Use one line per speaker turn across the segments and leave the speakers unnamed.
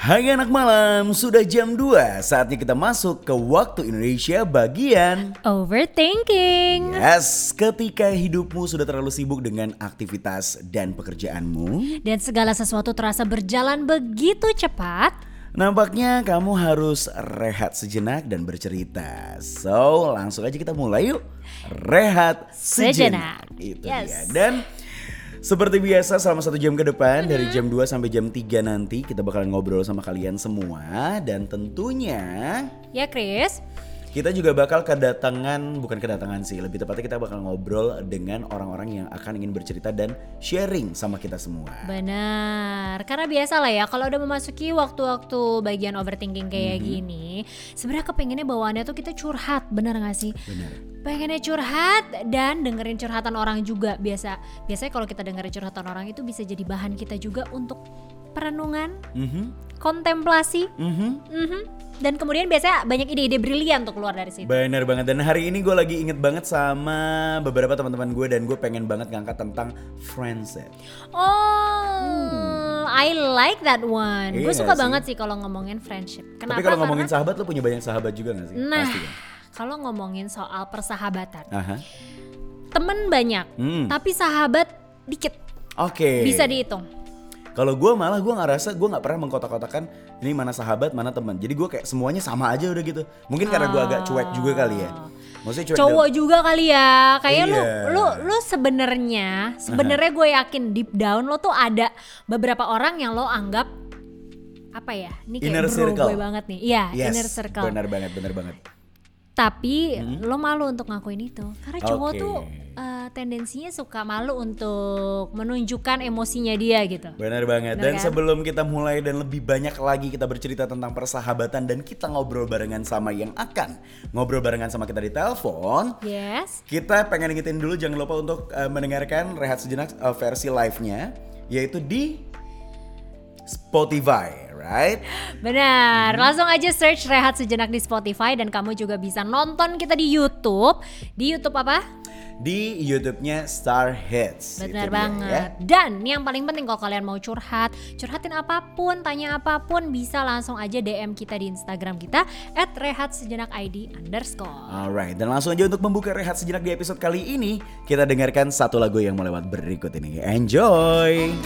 Hai anak malam, sudah jam 2 Saatnya kita masuk ke waktu Indonesia bagian
Overthinking.
Yes, ketika hidupmu sudah terlalu sibuk dengan aktivitas dan pekerjaanmu
Dan segala sesuatu terasa berjalan begitu cepat.
Nampaknya kamu harus rehat sejenak dan bercerita So, langsung aja kita mulai yuk Rehat sejenak,
Sejenak.
Itu
Yes.
dia Dan seperti biasa selama satu jam ke depan Dari jam 2 sampai jam 3 nanti Kita bakalan ngobrol sama kalian semua Dan tentunya
Ya Chris?
Kita juga bakal kedatangan, bukan kedatangan sih, lebih tepatnya kita bakal ngobrol dengan orang-orang yang akan ingin bercerita dan sharing sama kita semua.
Benar. Karena biasa lah ya kalau udah memasuki waktu-waktu bagian overthinking kayak
Mhm.
gini. Sebenarnya kepengennya bawaannya tuh kita curhat. Bener gak sih?
Benar.
Pengennya curhat dan dengerin curhatan orang juga biasa. Biasanya kalau kita dengerin curhatan orang itu bisa jadi bahan kita juga untuk perenungan,
Mhm,
kontemplasi,
mhm.
mhm. Dan kemudian biasanya banyak ide-ide brilian tuh keluar dari situ.
Benar banget dan hari ini gue lagi inget banget sama beberapa teman-teman gue dan gue pengen banget ngangkat tentang friendship.
Oh, I like that one. Gue
Iya
suka
sih.
banget sih kalau ngomongin friendship. Kenapa?
Tapi kalau ngomongin
Karena-
sahabat lo punya banyak sahabat juga gak sih?
nah,
Pasti kan?
kalau ngomongin soal persahabatan,
Aha.
temen banyak,
Hmm.
tapi sahabat dikit,
Oke.
bisa dihitung.
Kalau gue malah gue ngerasa gue nggak pernah mengkotak-kotakan ini mana sahabat mana teman. Jadi gue kayak semuanya sama aja udah gitu. Mungkin karena gue agak cuek juga kali ya. Maksudnya cuek.
Cowok juga kali ya, kayak lu,
Iya.
lu, lu sebenarnya, sebenarnya gue yakin deep down lo tuh ada beberapa orang yang lo anggap apa ya? Ini kayak
Inner
bro
circle.
gue banget nih. Iya,
Yes,
inner circle.
Benar banget, benar banget.
Tapi lo malu untuk ngakuin itu karena cowok
Oke.
tuh uh, tendensinya suka malu untuk menunjukkan emosinya dia gitu.
Benar banget.
Benar
dan
kan?
sebelum kita mulai dan lebih banyak lagi kita bercerita tentang persahabatan dan kita ngobrol barengan sama yang akan ngobrol barengan sama kita di telepon.
Yes.
Kita pengen ingetin dulu jangan lupa untuk uh, mendengarkan rehat sejenak uh, versi live-nya yaitu di Spotify, right?
Benar. Langsung aja search Rehat Sejenak di Spotify dan kamu juga bisa nonton kita di YouTube. Di YouTube apa?
Di YouTube-nya Star Hits.
Benar
dia,
banget.
ya.
Dan yang paling penting kalau kalian mau curhat, curhatin apa pun, tanya apa pun, bisa langsung aja DM kita di Instagram kita @rehatsejenakid underscore.
Alright, dan langsung aja untuk membuka rehat sejenak di episode kali ini, kita dengarkan satu lagu yang melewat berikut ini. Enjoy!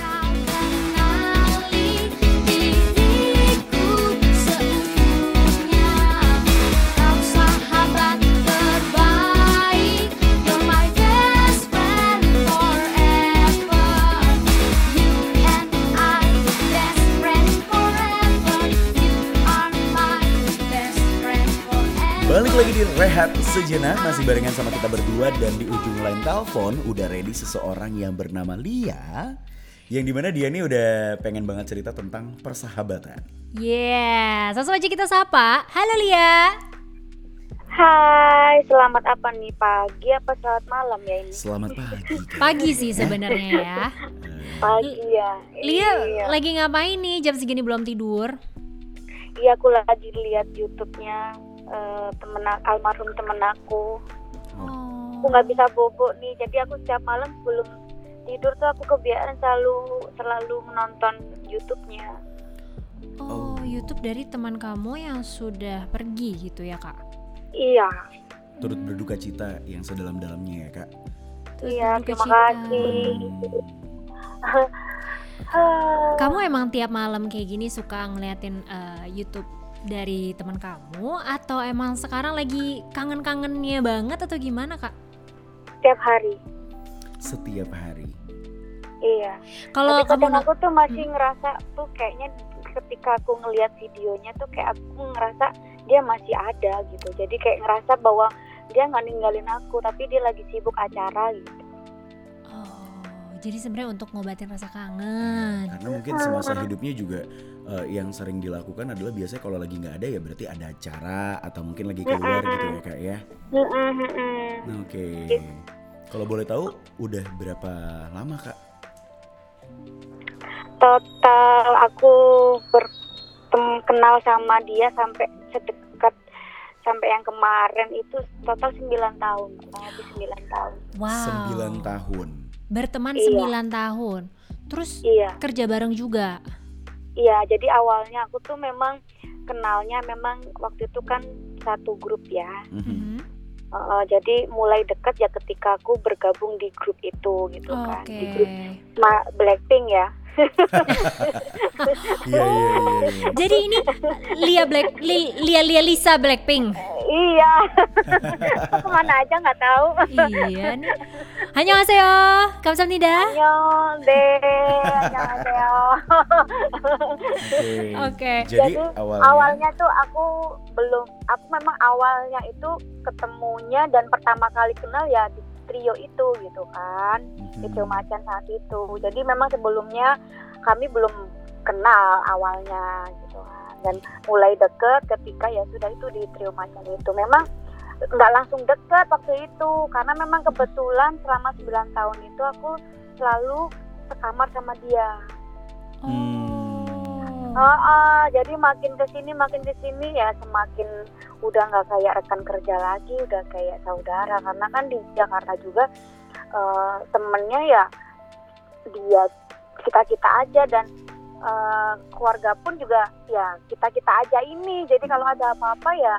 Balik lagi di rehat sejenak, masih barengan sama kita berdua dan di ujung line telepon udah ready seseorang yang bernama Lia. Yang di mana dia nih udah pengen banget cerita tentang persahabatan.
Yeah, langsung aja kita sapa. Halo Lia.
Hai, selamat apa nih pagi apa selamat malam ya ini?
Selamat pagi.
Pagi sih sebenarnya ya.
Pagi ya.
Lia
Iya.
lagi ngapain nih jam segini belum tidur?
Iya, aku lagi lihat YouTube-nya eh, temen almarhum temen aku.
Oh.
Aku nggak bisa bobo nih, jadi aku setiap malam sebelum tidur tuh aku kebiasaan selalu selalu menonton YouTube-nya.
Oh, YouTube dari teman kamu yang sudah pergi gitu ya kak?
Iya,
Turut berduka cita yang sedalam-dalamnya ya kak.
Iya. Terima
cita.
kasih.
Kamu emang tiap malam kayak gini suka ngeliatin eh, YouTube dari teman kamu atau emang sekarang lagi kangen-kangennya banget atau gimana kak?
Setiap hari.
Setiap hari.
Iya.
Kalau
Tapi
kamu
aku tuh masih ngerasa tuh kayaknya ketika aku ngelihat videonya tuh kayak aku ngerasa dia masih ada gitu. Jadi kayak ngerasa bahwa dia nggak ninggalin aku, tapi dia lagi sibuk acara gitu.
Oh, jadi sebenarnya untuk ngobatin rasa kangen.
Karena mungkin semasa hidupnya juga eh, yang sering dilakukan adalah biasanya kalau lagi nggak ada ya berarti ada acara atau mungkin lagi keluar gitu ya kak ya. Nah, Oke. Kalau boleh tahu udah berapa lama kak?
Total aku berkenal sama dia sampai sedekat sampai yang kemarin itu total 9 tahun, kurang lebih 9 tahun.
Wow.
9 tahun.
Berteman
Iya.
9 tahun. Terus
Iya.
kerja bareng juga.
Iya jadi awalnya aku tuh memang kenalnya memang waktu itu kan satu grup ya
Mhm.
Mhm.
Uh, jadi mulai dekat ya ketika aku bergabung di grup itu gitu kan
Oke.
di grup Ma- Blackpink ya
Iya, iya, iya, iya.
Jadi ini eh, Lia Black Lia Lia Lisa Blackpink.
Iya. Ke mana aja nggak tahu.
iya nih.
Hanya aseo. Kamsahamnida. Hanya de. Hanya
Oke. Jadi,
Jadi
awalnya...
awalnya tuh aku belum aku memang awalnya itu ketemunya dan pertama kali kenal ya di trio itu gitu kan
Mhm.
trio macan saat itu jadi memang sebelumnya kami belum kenal awalnya gitu kan dan mulai deket ketika ya sudah itu di trio macan itu memang nggak langsung deket waktu itu karena memang kebetulan selama 9 tahun itu aku selalu sekamar sama dia
Hmm.
Oh.
Ah, jadi makin ke sini makin ke sini ya semakin udah nggak kayak rekan kerja lagi, udah kayak saudara. Karena kan di Jakarta juga eh, temennya ya dia kita kita aja dan eh, keluarga pun juga ya kita kita aja ini. Jadi kalau ada apa-apa ya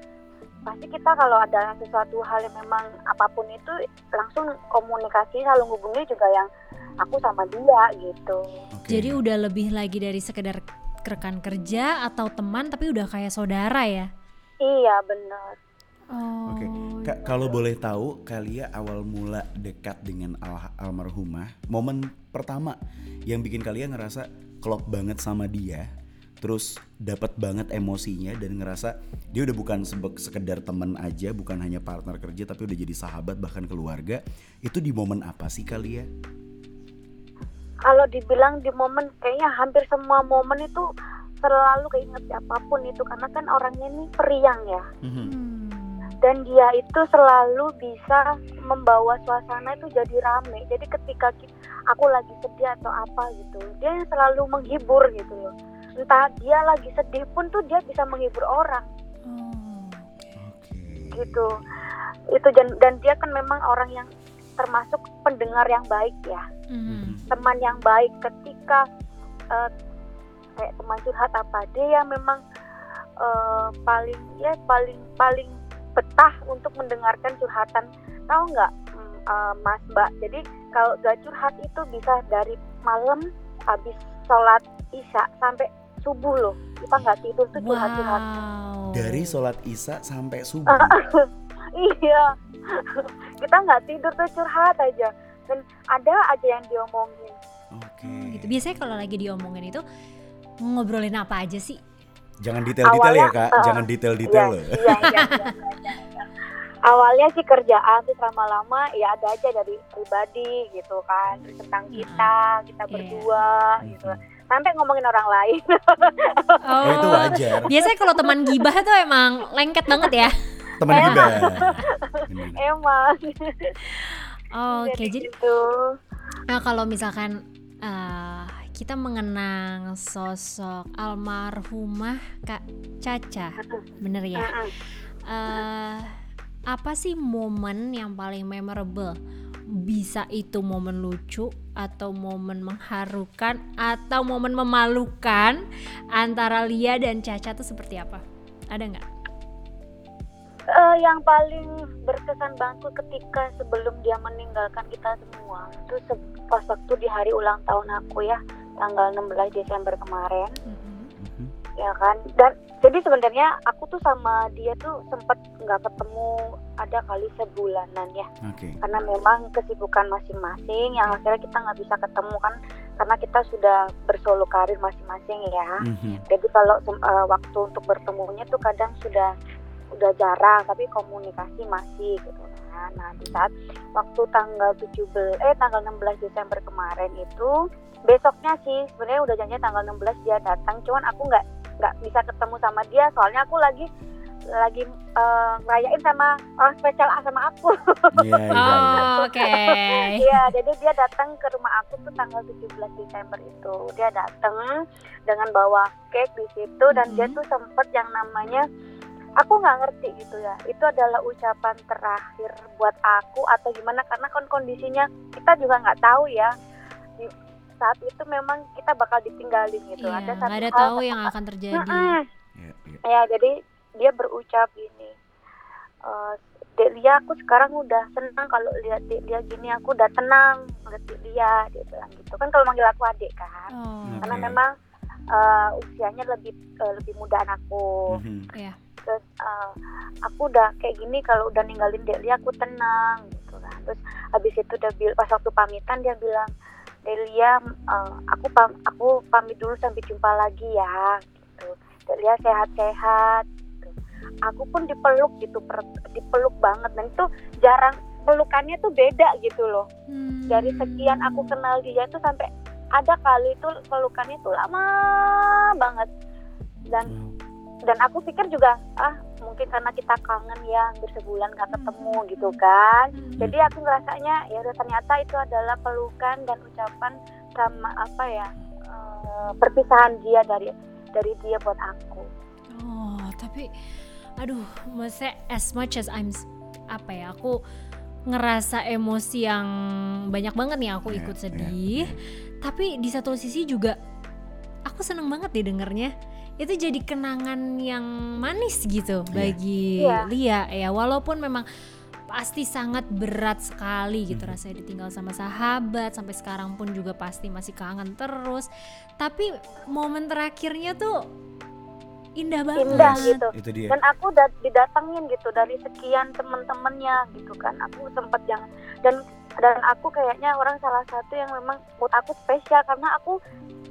pasti kita kalau ada sesuatu hal yang memang apa pun itu langsung komunikasi selalu hubungi juga yang aku sama dia gitu.
Jadi udah lebih lagi dari sekedar rekan kerja atau teman tapi udah kayak saudara ya.
Iya benar.
Oh.
Oke, Kak, kalau boleh tahu, Kalia awal mula dekat dengan al- almarhumah, momen pertama yang bikin kalian ngerasa klop banget sama dia, terus dapat banget emosinya dan ngerasa dia udah bukan sekedar teman aja, bukan hanya partner kerja, tapi udah jadi sahabat bahkan keluarga. Itu di momen apa sih Kalia?
Kalau dibilang di momen kayaknya hampir semua momen itu selalu keinget apa pun itu karena kan orangnya ini periang ya
Mhm.
Hmm.
dan dia itu selalu bisa membawa suasana itu jadi rame jadi ketika aku lagi sedih atau apa gitu dia yang selalu menghibur gitu loh entah dia lagi sedih pun tuh dia bisa menghibur orang
Oh.
Oke.
gitu itu dan, dan dia kan memang orang yang termasuk pendengar yang baik ya.
Mhm.
teman yang baik ketika eh, kayak teman curhat apa dia yang memang eh, paling ya paling paling betah untuk mendengarkan curhatan. Tahu nggak mm, eh, mas mbak? Jadi kalau gak curhat itu bisa dari malam habis sholat isya sampai subuh loh. Kita nggak tidur tuh curhat curhat
Wow.
Dari sholat isya sampai subuh.
iya kita nggak tidur tuh curhat aja dan ada aja yang diomongin
Oke.
Oh, gitu. Biasanya kalau lagi diomongin itu ngobrolin apa aja sih?
Jangan detail-detail ya
Awalnya,
kak,
eh,
jangan detail-detail
Iya,
loh.
iya, iya, iya, iya, iya. Awalnya sih kerjaan terus lama-lama ya ada aja dari pribadi gitu kan, tentang kita, kita
Iya.
berdua gitu.
Mhm.
Sampai ngomongin orang lain.
Oh,
Oh, itu wajar.
Biasanya kalau teman gibah tuh emang lengket banget ya.
Teman
Emang.
kita.
Emang.
Oke, jadi
gitu.
nah kalau misalkan eh, kita mengenang sosok almarhumah Kak Caca, bener ya? Eh apa sih momen yang paling memorable? Bisa itu momen lucu atau momen mengharukan atau momen memalukan antara Lia dan Caca tuh seperti apa? Ada nggak?
Eh, yang paling berkesan banget ketika sebelum dia meninggalkan kita semua itu pas waktu di hari ulang tahun aku ya tanggal 16 Desember kemarin
Mhm.
ya kan dan jadi sebenarnya aku tuh sama dia tuh sempet nggak ketemu ada kali sebulanan ya
Oke.
karena memang kesibukan masing-masing yang akhirnya kita nggak bisa ketemu kan karena kita sudah bersolo karir masing-masing ya
Mhm.
jadi kalau eh, waktu untuk bertemunya tuh kadang sudah udah jarang tapi komunikasi masih gitu kan nah di saat waktu tanggal 17 eh tanggal 16 Desember kemarin itu besoknya sih sebenarnya udah janjinya tanggal 16 dia datang cuman aku nggak nggak bisa ketemu sama dia soalnya aku lagi lagi eh, ngerayain sama orang spesial sama aku
Iya, iya, iya.
Oh, Oke.
Iya, jadi dia datang ke rumah aku tuh tanggal 17 Desember itu. Dia datang dengan bawa cake di situ dan dia
Mhm.
tuh sempet yang namanya aku nggak ngerti gitu ya. Itu adalah ucapan terakhir buat aku atau gimana karena kan kondisinya kita juga nggak tahu ya. Di- saat itu memang kita bakal ditinggalin gitu
Iya,
ada
nggak
satu
ada
hal
tahu
yang
akan terjadi.
Mm-mm.
Ya, ya.
ya jadi dia berucap gini eh Dek Lia aku sekarang udah senang kalau lihat Dek Lia gini aku udah tenang Dek Lia dia bilang gitu kan kalau manggil aku adik kan
Oh,
karena
Oke.
memang eh, usianya lebih eh, lebih muda aku
Mhm.
Terus eh, aku udah kayak gini kalau udah ninggalin Dek Lia aku tenang gitu kan. Terus habis itu udah bil pas waktu pamitan dia bilang Dek Lia eh, aku pam aku pamit dulu sampai jumpa lagi ya gitu. Dek Lia sehat-sehat gitu. aku pun dipeluk gitu per- dipeluk banget. Dan itu jarang pelukannya tuh beda gitu loh.
Hmm.
dari sekian aku kenal dia tuh sampai ada kali itu pelukannya tuh lama banget. Dan dan aku pikir juga ah mungkin karena kita kangen ya hampir sebulan gak ketemu gitu kan
Hmm.
jadi aku ngerasanya ya udah ternyata itu adalah pelukan dan ucapan sama apa ya eh, perpisahan dia dari dari dia buat aku
Oh, tapi aduh, maksudnya as much as I'm apa ya, aku ngerasa emosi yang banyak banget nih aku
Iya,
ikut
iya,
sedih. Tapi di satu sisi juga aku seneng banget deh dengernya. Itu jadi kenangan yang manis gitu
Iya.
bagi
Iya.
Lia ya, walaupun memang pasti sangat berat sekali gitu
Mhm.
rasanya ditinggal sama sahabat sampai sekarang pun juga pasti masih kangen terus. Tapi momen terakhirnya tuh indah banget.
indah gitu
Itu dia.
dan aku udah didatengin gitu dari sekian temen-temennya gitu kan aku sempet yang dan dan aku kayaknya orang salah satu yang memang buat aku spesial karena aku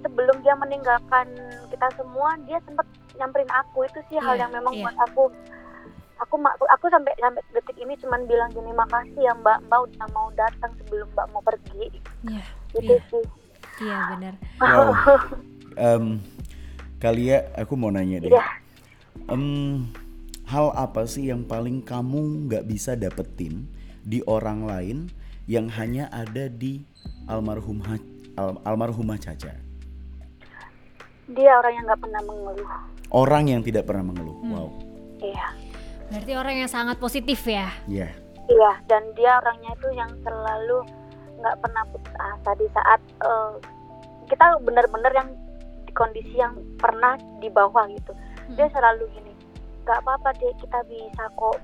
sebelum dia meninggalkan kita semua dia sempet nyamperin aku itu sih hal
Iya,
yang memang
iya.
buat aku aku ma- aku sampai sampai detik ini cuman bilang gini makasih ya mbak mbak udah mau datang sebelum mbak mau pergi
Iya,
gitu
Iya.
sih
iya benar.
Wow. Em, Kalia, aku mau nanya deh.
Iya.
Em, hal apa sih yang paling kamu nggak bisa dapetin di orang lain yang hanya ada di almarhumah al- almarhumah Caca?
dia orang yang nggak pernah mengeluh
Orang yang tidak pernah mengeluh.
Hmm.
Wow.
iya
Berarti orang yang sangat positif ya.
Ya.
Iya, dan dia orangnya itu yang selalu nggak pernah putus asa di saat eh, kita benar-benar yang di kondisi yang pernah di bawah gitu. Dia selalu gini, nggak apa-apa deh kita bisa kok.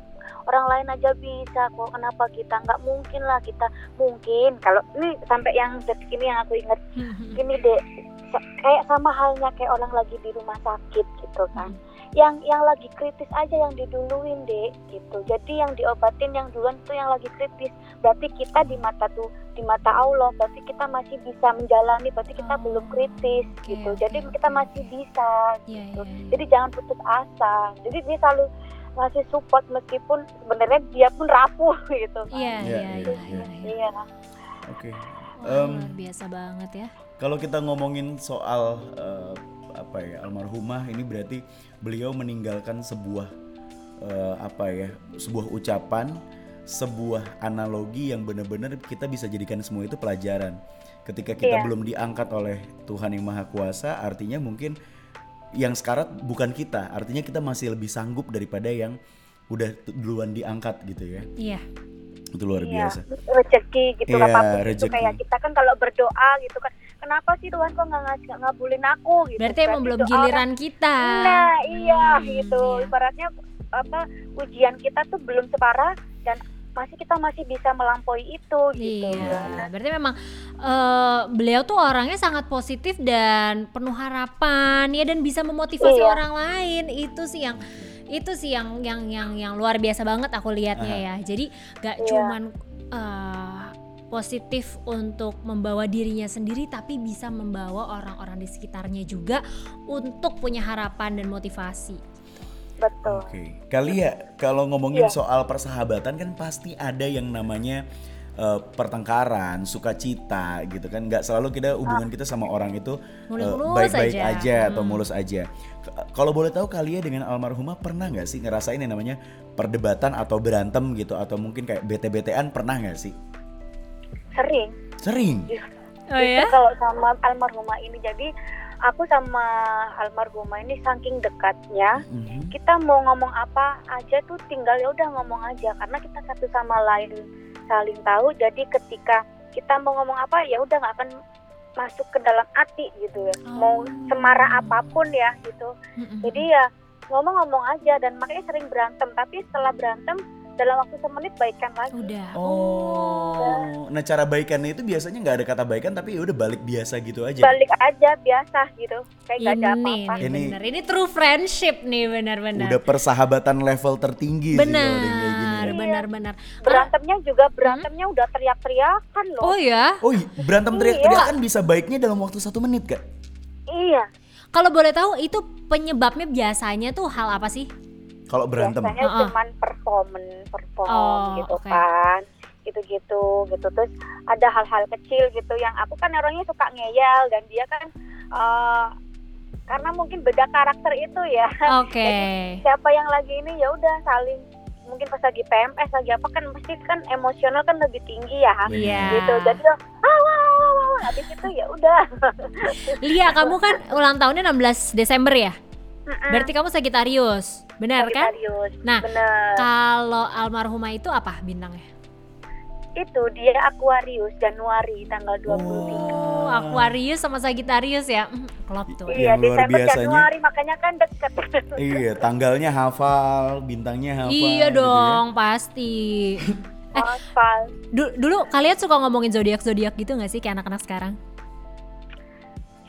Orang lain aja bisa kok. Kenapa kita? Nggak mungkin lah kita. Mungkin. Kalau ini sampai yang detik ini yang aku ingat. Gini deh, kayak sama halnya kayak orang lagi di rumah sakit gitu kan. Yang yang lagi kritis aja yang diduluin deh gitu. Jadi yang diobatin yang duluan itu yang lagi kritis. Berarti kita di mata tuh di mata Allah berarti kita masih bisa menjalani berarti kita
Oh,
belum kritis
oke,
gitu.
Oke,
jadi
oke,
kita masih bisa
Iya,
gitu.
iya, iya.
jadi jangan putus asa. Jadi dia selalu ngasih support meskipun sebenarnya dia pun rapuh gitu kan.
Iya,
Iya,
iya,
iya,
iya,
iya.
iya.
iya
Oke.
Luar biasa banget ya.
Kalau kita ngomongin soal eh, apa ya almarhumah ini berarti beliau meninggalkan sebuah eh, apa ya sebuah ucapan, sebuah analogi yang benar-benar kita bisa jadikan semua itu pelajaran. Ketika kita
Iya.
belum diangkat oleh Tuhan yang Maha Kuasa, artinya mungkin yang sekarat bukan kita, artinya kita masih lebih sanggup daripada yang udah duluan diangkat gitu ya.
Iya.
Itu luar
Iya,
biasa.
rezeki gitu
Iya,
apa pun itu
rezeki.
kayak kita kan kalau berdoa gitu kan kenapa sih Tuhan kok nggak ngasih nggak ngabulin aku gitu
Berarti
kan.
emang belum
Itu orang-
giliran kita.
nah iya
Hmm,
gitu
iya.
ibaratnya apa ujian kita tuh belum separah dan masih kita masih bisa melampaui itu gitu
Iya, berarti memang eh, beliau tuh orangnya sangat positif dan penuh harapan ya dan bisa memotivasi
Iya.
orang lain. Itu sih yang itu sih yang yang yang yang luar biasa banget aku lihatnya ya. Jadi gak
Iya.
cuman eh, positif untuk membawa dirinya sendiri tapi bisa membawa orang-orang di sekitarnya juga untuk punya harapan dan motivasi.
Betul
Oke, kali ya kalau ngomongin
Iya.
soal persahabatan kan pasti ada yang namanya eh, pertengkaran, sukacita gitu kan. Nggak selalu kita hubungan kita sama orang itu eh, baik-baik
aja.
aja, atau
Hmm.
mulus aja. Kalau boleh tahu kalian dengan almarhumah pernah nggak sih ngerasain yang namanya perdebatan atau berantem gitu atau mungkin kayak bete-betean pernah nggak sih?
sering
Sering.
Oh
Justru kalau sama almarhumah ini jadi aku sama almarhumah ini saking dekatnya
Mhm.
kita mau ngomong apa aja tuh tinggal ya udah ngomong aja karena kita satu sama lain saling tahu jadi ketika kita mau ngomong apa ya udah nggak akan masuk ke dalam hati gitu ya
Oh.
mau semarah apa pun ya gitu
Mm-mm.
jadi ya ngomong-ngomong aja dan makanya sering berantem tapi setelah berantem dalam waktu semenit baikan lagi
udah.
Oh, nah cara baikannya itu biasanya nggak ada kata baikan tapi ya udah balik biasa gitu aja.
balik aja biasa gitu kayak gak ada
ini
apa-apa
Ini-
bener. Ini true friendship nih benar-benar.
Udah persahabatan level tertinggi sih kalau kayak gini.
Benar,
Iya.
benar, benar.
berantemnya juga berantemnya udah teriak-teriakan loh
Oh ya,
Oh, iya, berantem
Iya.
teriak-teriakan bisa baiknya dalam waktu satu menit kak?
iya
kalau boleh tahu itu penyebabnya biasanya tuh hal apa sih?
Kalau berantem.
biasanya
Heeh.
cuman performance perform
Oh,
gitu
oke.
kan gitu-gitu gitu terus ada hal-hal kecil gitu yang aku kan orangnya suka ngeyel dan dia kan eh, karena mungkin beda karakter itu ya
Oke.
siapa yang lagi ini ya udah saling mungkin pas lagi PMS lagi apa kan pasti kan emosional kan lebih tinggi ya
Iya.
gitu jadi ah wah wah wah habis itu ya udah
Lia, kamu kan ulang tahunnya 16 Desember ya?
Mm-mm.
Berarti kamu Sagittarius, benar kan?
Sagittarius.
Nah,
bener
Kalau almarhumah itu apa bintangnya?
itu dia Aquarius Januari tanggal 23
Oh, Aquarius sama Sagittarius ya. Hmm, Klop tuh.
Iya,
Yang luar
Desember
biasanya-
Januari makanya kan deket.
Iya, tanggalnya hafal, bintangnya hafal.
Iya
gitu ya.
dong, pasti.
Aspal.
Du- dulu kalian suka ngomongin zodiak zodiak gitu nggak sih kayak anak-anak sekarang?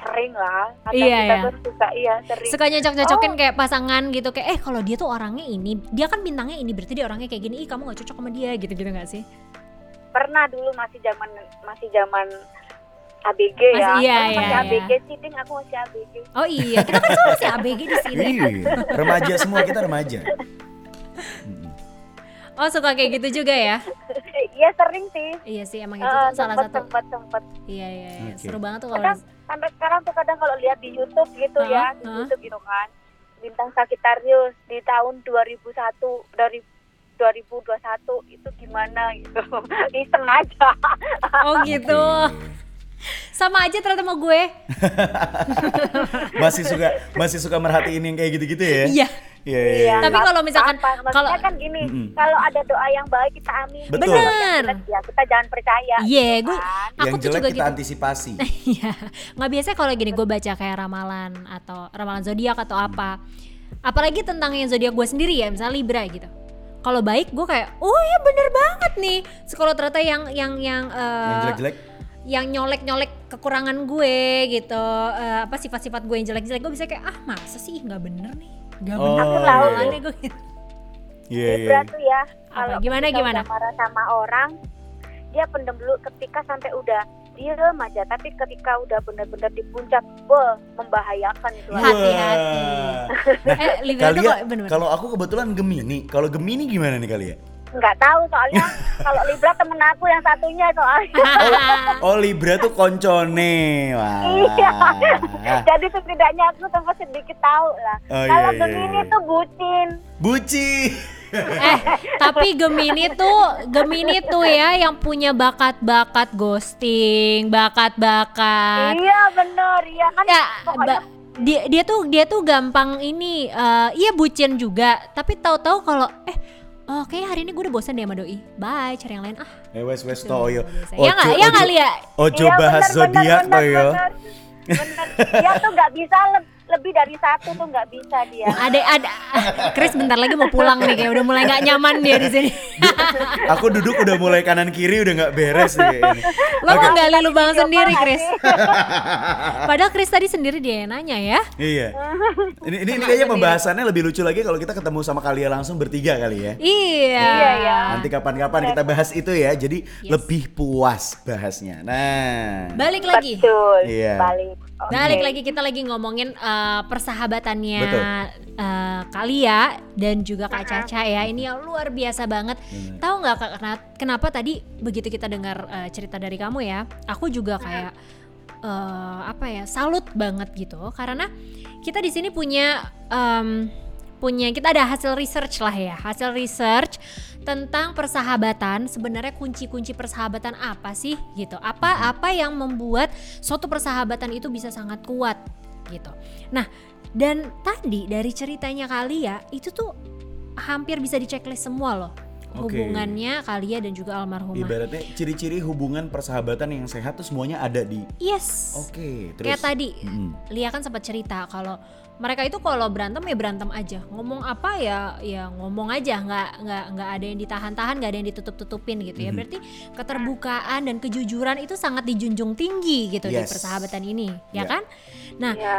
Sering lah. Kadang
Iya,
kita
ya.
tuh suka iya sering.
Suka nyocok-nyocokin kayak pasangan gitu kayak eh kalau dia tuh orangnya ini, dia kan bintangnya ini berarti dia orangnya kayak gini. Ih, kamu gak cocok sama dia gitu-gitu nggak sih?
Pernah dulu masih zaman masih zaman ABG ya.
Masih- iya,
Kamu masih
iya,
ABG
iya.
sih, Ding. Aku masih ABG.
Oh iya, kita kan semua masih ABG di sini.
Iya, remaja semua kita remaja.
Oh, suka kayak gitu juga ya?
Iya sering sih.
Iya sih, emang itu
Eh,
tuh salah
sempet,
satu.
sempet, sempet.
Iya, iya, iya.
Oke.
Seru banget tuh kalau
Kadang sampai sekarang tuh kadang kalau lihat di YouTube gitu ya,
Heeh,
di
heeh.
YouTube gitu kan. Bintang Sagittarius di tahun 2001 dari 2021 itu gimana gitu. Iseng aja.
Oh gitu. Sama aja ternyata sama gue.
Masih suka masih suka merhatiin yang kayak gitu-gitu ya?
Iya.
Iya, iya. iya.
Tapi kalau misalkan- kalau-
kan gini,
Mm-mm.
kalau ada doa yang baik kita amin.
Betul.
Yang
Bener.
Ya kita jangan percaya.
Iya,
gitu
gue
kan.
aku
yang
tuh
jelek
juga
kita
gitu.
antisipasi.
Iya, nggak biasa kalau gini gue baca kayak ramalan atau ramalan zodiak atau apa. Apalagi tentang yang zodiak gue sendiri ya, misalnya Libra gitu. Kalau baik gue kayak, oh ya bener banget nih. Kalau ternyata yang yang yang eh,
yang jelek-jelek
yang nyolek-nyolek kekurangan gue gitu, eh, apa sifat-sifat gue yang jelek-jelek gue bisa kayak ah masa sih nggak bener nih, nggak
Oh,
Aku
iya,
tahu
iya.
Makanya gue gitu.
Iya, iya.
Tuh ya, kalau
Gimana,
kita
gimana?
marah sama orang, dia pendem dulu ketika sampai udah diem aja. Tapi ketika udah bener-bener di puncak, wah membahayakan itu.
Wah. Hati-hati.
Nah,
Eh, Libra tuh
Kalia,
kok bener-bener.
kalau aku kebetulan Gemini. Kalau Gemini gimana nih Kalia?
Nggak tahu soalnya kalau Libra temen aku yang satunya soalnya.
Oh Libra tuh koncone. Wah.
Iya. Jadi setidaknya aku tempat sedikit tahu lah.
Oh,
kalau
iya, iya,
Gemini
iya.
tuh bucin.
Buci.
eh tapi Gemini tuh Gemini tuh ya yang punya bakat-bakat ghosting, bakat-bakat.
Iya bener, iya kan.
Ya,
pokoknya
dia dia tuh dia tuh gampang ini eh iya bucin juga, tapi tahu-tahu kalau eh oh kayak hari ini gue udah bosan deh sama doi. Bye, cari yang lain ah.
Eh wes wes toyo.
Ya nggak, ya nggak lihat.
Ojo
Iya,
bahas zodiak
bener,
toyo.
bener, bener. Dia tuh nggak bisa le- lebih dari satu tuh nggak bisa dia.
Ada ada Chris bentar lagi mau pulang nih kayak udah mulai nggak nyaman dia di sini.
Aku duduk udah mulai kanan kiri udah nggak beres nih.
Lo mau gali lubang
Video
sendiri, Chris. Padahal Chris tadi sendiri dia yang nanya ya.
Iya. Ini ini, ini kayaknya pembahasannya lebih lucu lagi kalau kita ketemu sama kalian langsung bertiga kali ya.
Iya.
Iya, ya.
Nanti kapan-kapan kita bahas itu ya. Jadi lebih puas bahasnya. Nah.
Balik lagi.
Betul.
Iya.
Balik. Oke.
Balik lagi kita lagi ngomongin uh, persahabatannya
Betul.
uh, Kalia dan juga Kak Caca ya. Ini yang luar biasa banget.
Bener.
Tahu nggak Kak kena- kenapa tadi begitu kita dengar uh, cerita dari kamu ya, aku juga kayak uh, apa ya salut banget gitu karena kita di sini punya um, punya kita ada hasil research lah ya hasil research tentang persahabatan sebenarnya kunci-kunci persahabatan apa sih gitu apa apa yang membuat suatu persahabatan itu bisa sangat kuat gitu nah dan tadi dari ceritanya Kalia itu tuh hampir bisa di checklist semua loh
Oke.
hubungannya Kalia dan juga almarhumah.
Ibaratnya ciri-ciri hubungan persahabatan yang sehat tuh semuanya ada di.
Yes.
Oke, terus.
Kayak tadi,
Mm-mm.
Lia kan sempat cerita kalau mereka itu kalau berantem ya berantem aja, ngomong apa ya ya ngomong aja, nggak nggak nggak ada yang ditahan-tahan, nggak ada yang ditutup-tutupin gitu ya.
Mhm.
Berarti keterbukaan dan kejujuran itu sangat dijunjung tinggi gitu di
Yes.
persahabatan ini, ya
Ya.
kan? Nah,
ya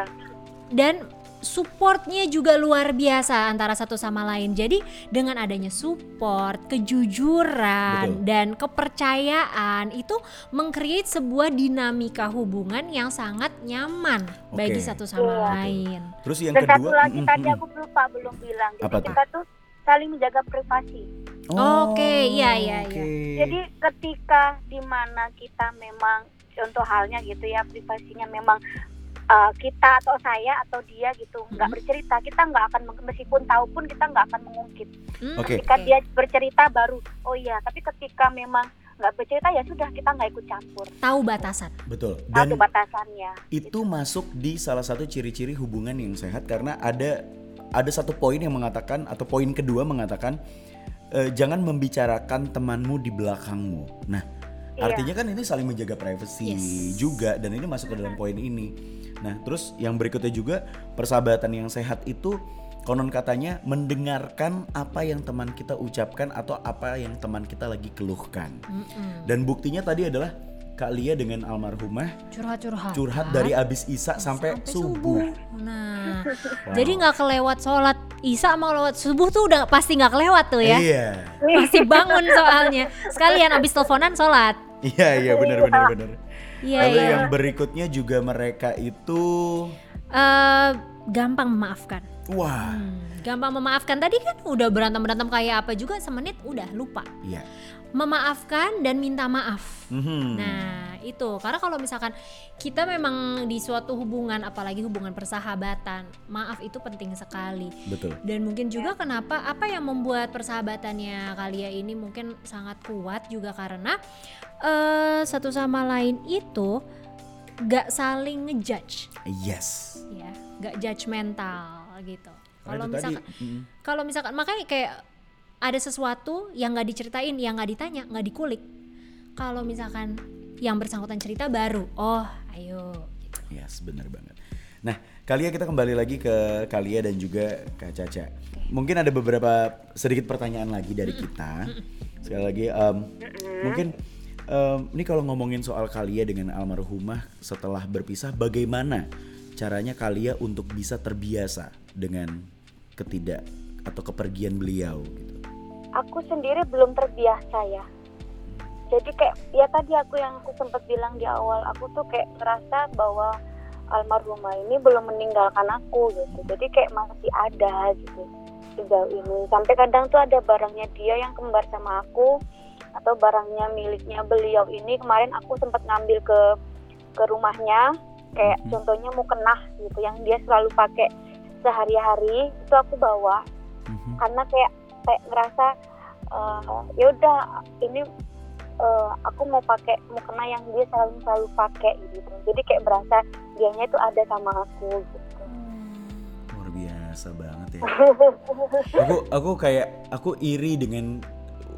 dan supportnya juga luar biasa antara satu sama lain. Jadi dengan adanya support, kejujuran
Betul.
dan kepercayaan itu mengcreate sebuah dinamika hubungan yang sangat nyaman bagi
Oke.
satu sama
Iya.
lain.
Terus yang
dan satu
kedua.
lagi
mm-mm,
tadi
mm.
aku lupa belum bilang jadi
Apa tuh?
kita tuh saling menjaga privasi
Oke, iya, iya,
oke.
jadi ketika di mana kita memang contoh halnya gitu ya privasinya memang uh, kita atau saya atau dia gitu nggak
Mhm.
bercerita kita nggak akan meskipun tahu pun kita nggak akan mengungkit
Hmm,
Oke.
ketika dia bercerita baru oh iya tapi ketika memang nggak bercerita ya sudah kita nggak ikut campur
Tahu batasan.
Betul.
satu
Dan
batasannya
itu masuk di salah satu ciri-ciri hubungan yang sehat karena ada ada satu poin yang mengatakan atau poin kedua mengatakan eh, jangan membicarakan temanmu di belakangmu. Nah. Artinya kan ini saling menjaga privasi
Yes.
juga dan ini masuk ke dalam poin ini. Nah, terus yang berikutnya juga persahabatan yang sehat itu konon katanya mendengarkan apa yang teman kita ucapkan atau apa yang teman kita lagi keluhkan.
Mm-mm.
Dan buktinya tadi adalah Kak Lia dengan almarhumah
Curhat-curhat.
curhat dari abis Isa sampai, subuh.
Nah,
Wow.
jadi nggak kelewat sholat Isya sama lewat subuh tuh udah pasti nggak kelewat tuh ya.
Iya.
Pasti bangun soalnya. Sekalian abis teleponan sholat.
Iya, iya benar benar benar.
Iya,
Lalu
iya.
yang berikutnya juga mereka itu
Eh, gampang memaafkan.
wah,
Hmm, gampang memaafkan. Tadi kan udah berantem-berantem kayak apa juga semenit udah lupa.
iya.
Memaafkan dan minta maaf.
Mhm.
Nah, itu karena kalau misalkan kita memang di suatu hubungan apalagi hubungan persahabatan, maaf itu penting sekali.
Betul.
Dan mungkin juga kenapa apa yang membuat persahabatannya Kalia ini mungkin sangat kuat juga karena eh satu sama lain itu gak saling ngejudge
Yes.
ya, gak judgmental gitu. Kalau misalkan
mhm.
kalau misalkan makanya kayak ada sesuatu yang nggak diceritain, yang nggak ditanya, nggak dikulik. Kalau misalkan yang bersangkutan cerita baru, oh ayo. Gitu.
Yes, benar banget. Nah, Kalia kita kembali lagi ke Kalia dan juga Kak Caca. Mungkin ada beberapa sedikit pertanyaan lagi dari kita. Sekali lagi, em, mungkin em, ini kalau ngomongin soal Kalia dengan almarhumah setelah berpisah, bagaimana caranya Kalia untuk bisa terbiasa dengan ketidak atau kepergian beliau? Gitu.
Aku sendiri belum terbiasa ya. Jadi kayak ya tadi aku yang aku sempat bilang di awal aku tuh kayak ngerasa bahwa almarhumah ini belum meninggalkan aku gitu. Jadi kayak masih ada gitu sejauh ini. Sampai kadang tuh ada barangnya dia yang kembar sama aku atau barangnya miliknya beliau ini. Kemarin aku sempat ngambil ke ke rumahnya kayak
Mhm.
contohnya mukena gitu yang dia selalu pakai sehari-hari itu aku bawa.
Mhm.
karena kayak kayak ngerasa eh, ya udah ini eh, aku mau pakai mukena yang dia selalu selalu pakai gitu jadi kayak berasa dianya itu ada sama aku gitu
Luar biasa banget ya. aku aku kayak aku iri dengan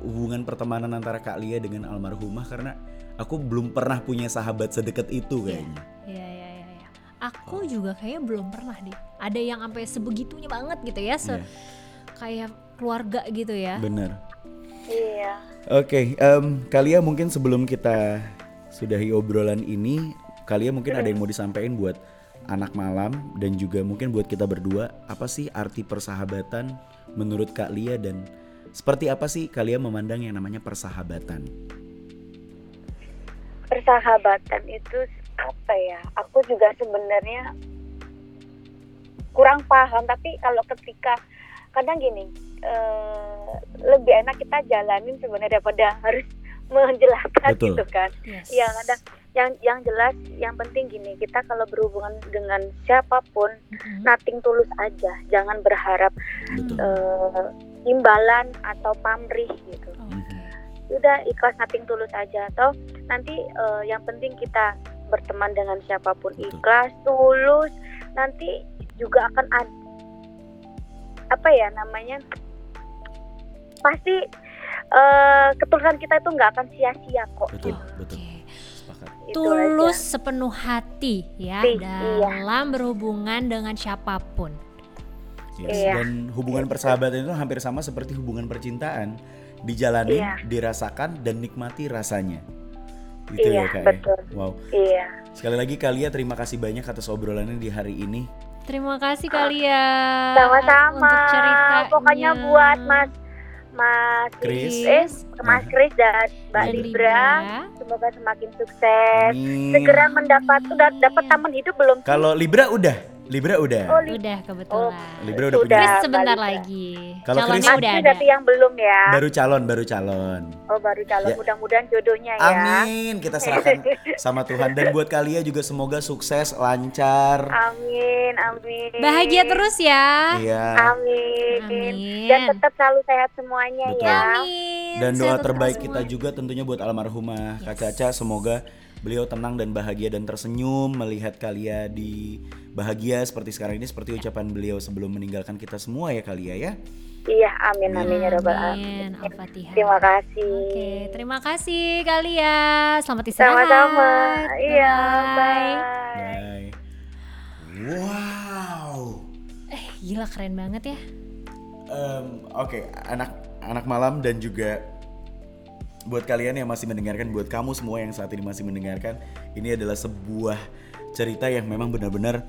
hubungan pertemanan antara Kak Lia dengan almarhumah karena aku belum pernah punya sahabat sedekat itu kayaknya.
Iya iya iya. iya. Aku juga kayaknya belum pernah deh. Ada yang sampai sebegitunya banget gitu ya, se
Iya.
kayak keluarga gitu ya.
Bener.
iya
Oke, em, Kalia mungkin sebelum kita sudahi obrolan ini, Kalia mungkin ada yang mau disampaikan buat anak malam dan juga mungkin buat kita berdua, apa sih arti persahabatan menurut Kak Lia dan seperti apa sih Kalia memandang yang namanya persahabatan?
persahabatan itu apa ya aku juga sebenarnya kurang paham tapi kalau ketika kadang gini eh, lebih enak kita jalanin sebenarnya daripada harus menjelaskan
Betul.
gitu kan
Yes.
Iya kadang yang yang jelas yang penting gini kita kalau berhubungan dengan siapa pun
Mm-mm.
nating tulus aja jangan berharap eh, imbalan atau pamrih gitu
Oke.
udah ikhlas nating tulus aja atau nanti eh, yang penting kita berteman dengan siapa pun
Betul.
ikhlas tulus nanti juga akan ada apa ya namanya pasti eh, ketulusan kita itu nggak akan sia-sia kok
Betul,
gitu.
betul. Sepakat.
Tulus
aja.
sepenuh hati ya
Iya.
dalam berhubungan dengan siapa pun.
Yes.
Iya.
Dan hubungan persahabatan itu hampir sama seperti hubungan percintaan. Dijalani,
Iya.
dirasakan dan nikmati rasanya. Gitu
Iya,
ya kak. ya?
betul.
Wow.
Iya.
Sekali lagi Kalia terima kasih banyak atas obrolannya di hari ini.
Terima kasih kalian
Sama-sama.
untuk ceritanya.
Pokoknya buat Mas Mas
Chris.
eh Mas Chris dan Mbak
dan
Libra, semoga semakin sukses.
Amin.
Segera mendapat udah dapat taman hidup belum?
Kalau Libra udah, Libra udah.
Oh, Li-
Udah kebetulan.
Libra udah punya.
Chris sebentar
Libra.
lagi.
Kalau Chris-
udah ada.
berarti yang belum ya?
Baru calon, baru calon.
Oh baru calon,
Ya.
mudah-mudahan jodohnya ya.
Amin, kita serahkan sama Tuhan dan buat Kalia juga semoga sukses, lancar.
Amin, amin.
Bahagia terus ya.
Iya.
Amin.
Amin.
Dan tetap selalu sehat semuanya
Betul.
ya.
Amin.
Dan doa terbaik
semua.
kita juga tentunya buat almarhumah Kak Caca semoga beliau tenang dan bahagia dan tersenyum melihat Kalia di bahagia seperti sekarang ini seperti ucapan beliau sebelum meninggalkan kita semua ya Kalia ya.
Iya, amin, amin ya robbal alamin.
Amin. Al-Fatihah.
Terima kasih.
Oke, terima kasih Kalia. Selamat istirahat.
Sama-sama. Iya,
Bye.
bye.
Bye. Wow.
Eh, gila keren banget ya.
Em, Oke, anak anak malam dan juga buat kalian yang masih mendengarkan, buat kamu semua yang saat ini masih mendengarkan, ini adalah sebuah cerita yang memang benar-benar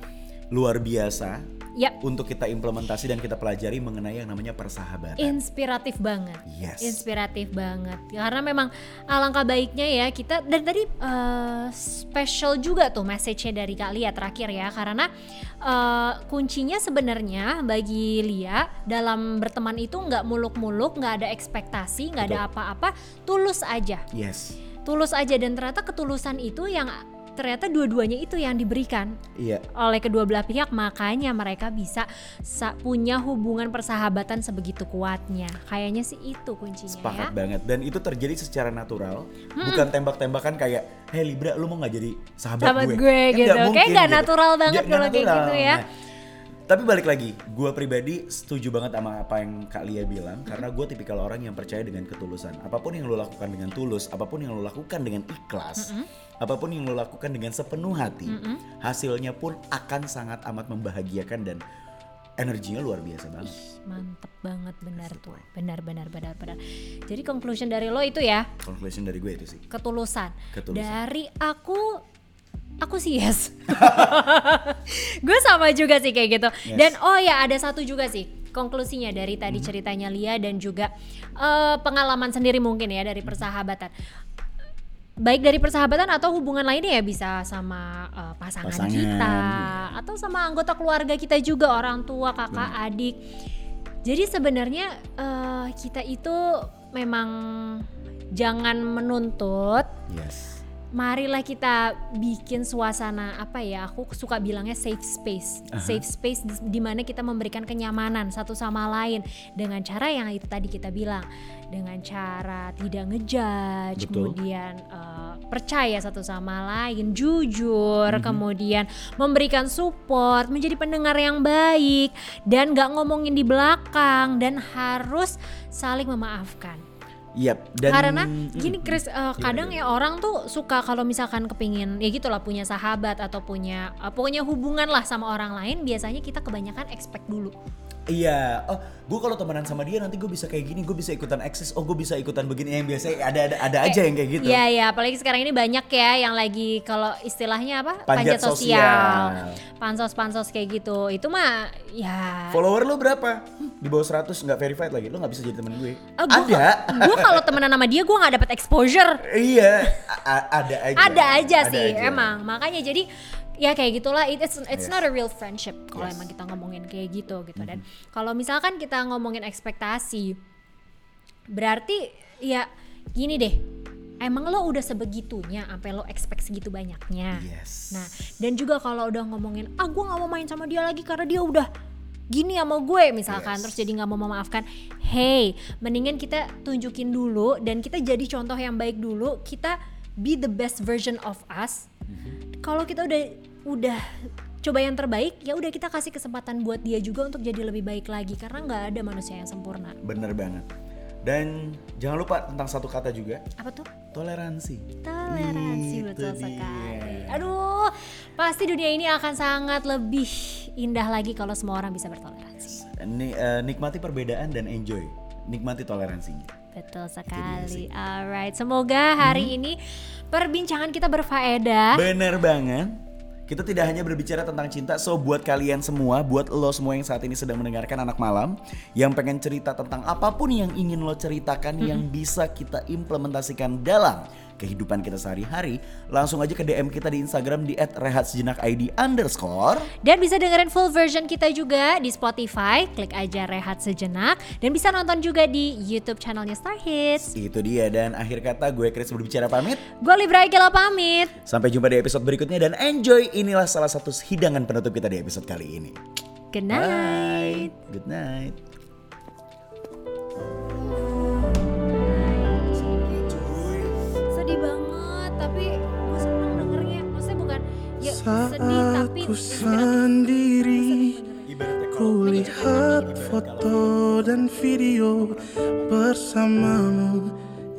luar biasa
Ya,
untuk kita implementasi dan kita pelajari mengenai yang namanya persahabatan.
inspiratif banget.
Yes.
Inspiratif banget. Karena memang alangkah baiknya ya kita dan tadi eh, special juga tuh message-nya dari Kak Lia terakhir ya karena eh, kuncinya sebenarnya bagi Lia dalam berteman itu nggak muluk-muluk, nggak ada ekspektasi, nggak ada apa-apa, tulus aja.
Yes.
Tulus aja dan ternyata ketulusan itu yang ternyata dua-duanya itu yang diberikan
Iya.
oleh kedua belah pihak makanya mereka bisa sa- punya hubungan persahabatan sebegitu kuatnya kayaknya sih itu kuncinya
Sepakat
ya
banget dan itu terjadi secara natural, bukan tembak-tembakan kayak, "Hey Libra, lu mau nggak jadi sahabat,
Sahabat
gue?"
gue
Kan
gitu. Kayak nggak natural banget kalau kayak gitu ya.
Nah, tapi balik lagi, gue pribadi setuju banget sama apa yang Kak Lia bilang karena gue tipikal orang yang percaya dengan ketulusan. Apa pun yang lo lakukan dengan tulus, apa pun yang lo lakukan dengan ikhlas, apa pun yang lo lakukan dengan sepenuh hati, hasilnya pun akan sangat amat membahagiakan dan energinya luar biasa banget.
mantep banget benar tuh benar benar benar benar jadi conclusion dari lo itu ya
Conclusion dari gue itu sih.
ketulusan,
Ketulusan.
dari aku aku sih yes gue sama juga sih kayak gitu
Yes.
dan oh ya ada satu juga sih konklusinya dari tadi ceritanya Lia dan juga eh, pengalaman sendiri mungkin ya dari persahabatan baik dari persahabatan atau hubungan lainnya ya bisa sama eh, pasangan,
Pasangan,
kita
iya.
atau sama anggota keluarga kita juga orang tua kakak adik jadi sebenarnya eh, kita itu memang jangan menuntut
Yes.
Marilah kita bikin suasana apa ya aku suka bilangnya safe space. Safe space di, di mana kita memberikan kenyamanan satu sama lain dengan cara yang itu tadi kita bilang. Dengan cara tidak ngejudge
Betul.
kemudian eh, percaya satu sama lain jujur kemudian memberikan support menjadi pendengar yang baik dan gak ngomongin di belakang dan harus saling memaafkan
Yap, dan
karena gini Chris uh, kadang ya orang tuh suka kalau misalkan kepingin ya gitulah punya sahabat atau punya uh, pokoknya hubungan lah sama orang lain biasanya kita kebanyakan expect dulu
Iya, oh gue kalau temenan sama dia nanti gue bisa kayak gini, gue bisa ikutan eksis, oh gue bisa ikutan begini. Yang biasa ada ada ada aja yang kayak gitu.
Iya ya apalagi sekarang ini banyak ya yang lagi kalau istilahnya apa?
Panjat sosial.
pansos pansos kayak gitu. Itu mah ya.
Follower lu berapa? Di bawah 100 nggak verified lagi, lu nggak bisa jadi temen gue.
Ah, gua
ada,
gue kalau temenan sama dia gue nggak dapet exposure.
Iya, ada aja.
ada aja
Ada
sih
aja.
emang. Makanya jadi ya kayak gitulah it- it's it's
Yes.
not a real friendship kalau
Yes. Mm-hmm.
emang kita ngomongin kayak gitu gitu dan kalau misalkan kita ngomongin ekspektasi berarti ya gini deh emang lo udah sebegitunya sampai lo expect segitu banyaknya
Yes.
nah dan juga kalau udah ngomongin ah gue nggak mau main sama dia lagi karena dia udah gini sama gue misalkan
Yes.
terus jadi nggak mau memaafkan hey mendingan kita tunjukin dulu dan kita jadi contoh yang baik dulu kita be the best version of us kalau kita udah udah coba yang terbaik ya udah kita kasih kesempatan buat dia juga untuk jadi lebih baik lagi karena nggak ada manusia yang sempurna
Bener banget. Dan jangan lupa tentang satu kata juga,
Apa tuh?
toleransi.
Toleransi
Itu
betul
dia.
sekali. Aduh, pasti dunia ini akan sangat lebih indah lagi kalau semua orang bisa bertoleransi.
Ni- eh, nikmati perbedaan dan enjoy. Nikmati toleransinya.
Betul sekali. Alright, semoga hari ini perbincangan kita berfaedah.
Bener banget. Kita tidak hanya berbicara tentang cinta, so buat kalian semua, buat lo semua yang saat ini sedang mendengarkan anak malam, yang pengen cerita tentang apa pun yang ingin lo ceritakan yang bisa kita implementasikan dalam kehidupan kita sehari-hari, langsung aja ke DM kita di Instagram di @rehatsejenakid underscore.
Dan bisa dengerin full version kita juga di Spotify, klik aja Rehat Sejenak. Dan bisa nonton juga di YouTube channelnya Star Hits.
Itu dia dan akhir kata gue Chris berbicara pamit.
Gue Libra Egela pamit.
Sampai jumpa di episode berikutnya dan enjoy inilah salah satu hidangan penutup kita di episode kali ini.
Good night.
Bye. Good night.
Tapi gue seneng dengernya. Maksudnya bukan ya
Saat
sedih tapi
ku sendiri
Ibaratnya
Ku lihat foto dan video bersamamu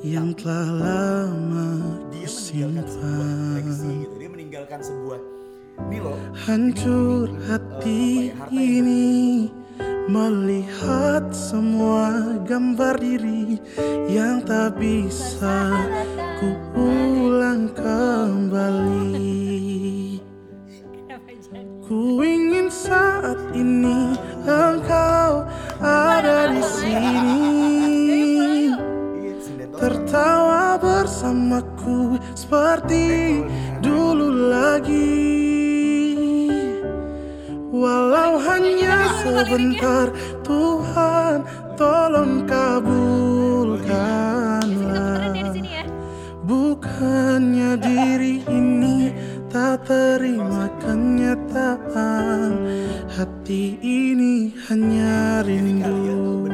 yang telah lama
dia gitu. Dia meninggalkan sebuah ini loh.
Hancur hati ini melihat semua gambar diri yang tak bisa ku ulang kembali. Ku ingin saat ini engkau ada di sini. Tertawa bersamaku seperti dulu lagi. Walau hanya sebentar Tuhan tolong
Keren
Bukannya diri ini tak terima kenyataan. Hati ini hanya rindu